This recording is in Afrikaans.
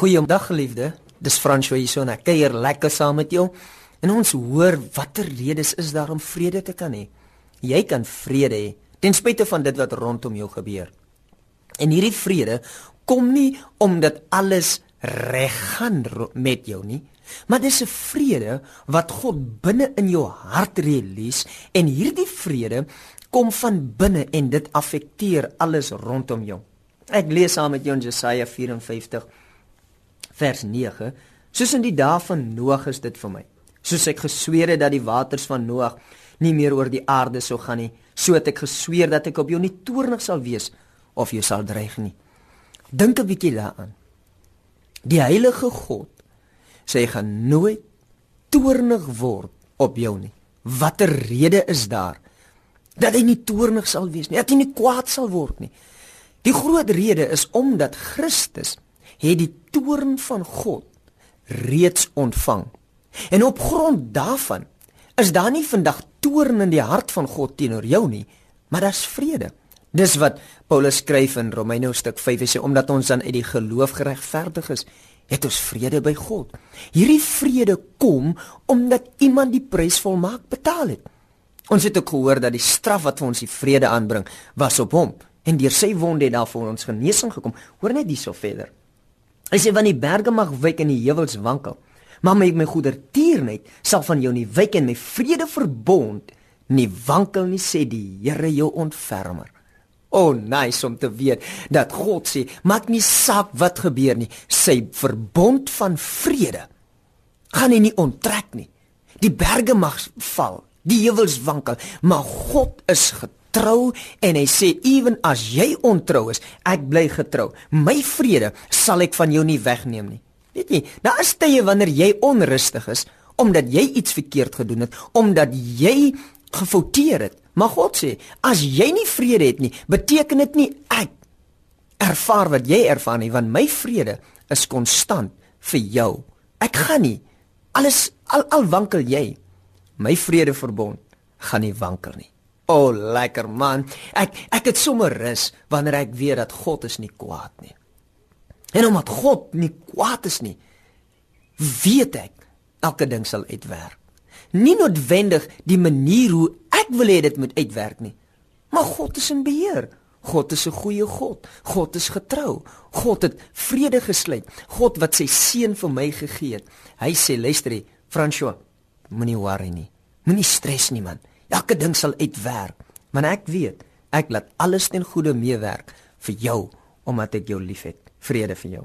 Goeiedag geliefde. Dis François hier so en ek kuier lekker saam met jou. En ons hoor watter redes is daar om vrede te kan hê. Jy kan vrede hê ten spyte van dit wat rondom jou gebeur. En hierdie vrede kom nie omdat alles reg gaan met jou nie, maar dis 'n vrede wat God binne in jou hart release en hierdie vrede kom van binne en dit affekteer alles rondom jou. Ek lees saam met jou in Jesaja 54 vers 9. Soos in die dae van Noag is dit vir my. Soos ek gesweer het dat die waters van Noag nie meer oor die aarde sou gaan nie, so het ek gesweer dat ek op jou nie toornig sal wees of jou sal dreig nie. Dink 'n bietjie daaraan. Die heilige God sê hy gaan nooit toornig word op jou nie. Watter rede is daar dat hy nie toornig sal wees nie, dat hy nie kwaad sal word nie? Die groot rede is omdat Christus het die toorn van God reeds ontvang. En op grond daarvan is daar nie vandag toorn in die hart van God teenoor jou nie, maar daar's vrede. Dis wat Paulus skryf in Romeine hoofstuk 5 sê omdat ons dan uit die geloof geregverdig is, het ons vrede by God. Hierdie vrede kom omdat iemand die prys volmaak betaal het. Ons het ook gehoor dat die straf wat vir ons die vrede aanbring, was op hom en deur sy wonde het daar vir ons genesing gekom. Hoor net hierso verder. Hy sê want die berge mag wyk en die heuwels wankel, maar my my goedertierheid sal van jou nie wyk en my vrede verbond nie wankel nie sê die Here jou ontfermer. O, oh, nice om te weet dat God sê, maak nie saak wat gebeur nie, sy verbond van vrede gaan nie onttrek nie. Die berge mag val, die heuwels wankel, maar God is getrou trou en hy sê ewen as jy ontrou is, ek bly getrou. My vrede sal ek van jou nie wegneem nie. Weet jy, daar is tye wanneer jy onrustig is omdat jy iets verkeerd gedoen het, omdat jy gefouteer het. Maar God sê, as jy nie vrede het nie, beteken dit nie ek ervaar wat jy ervaar nie, want my vrede is konstant vir jou. Ek gaan nie alles al al wankel jy, my vrede verbond gaan nie wankel nie. O, oh, lekker man. Ek ek het sommer rus wanneer ek weet dat God is nie kwaad nie. En omdat God nie kwaad is nie, weet ek elke ding sal uitwerk. Nie noodwendig die manier hoe ek wil hê dit moet uitwerk nie, maar God is in beheer. God is 'n goeie God. God is getrou. God het vrede gesluit. God wat sy seun vir my gegee het. Hy sê luister, François, moenie worry nie. Moenie stres nie man. Elke ding sal uitwerk, want ek weet, ek laat alles ten goeie meewerk vir jou omdat ek jou liefhet. Vrede vir jou.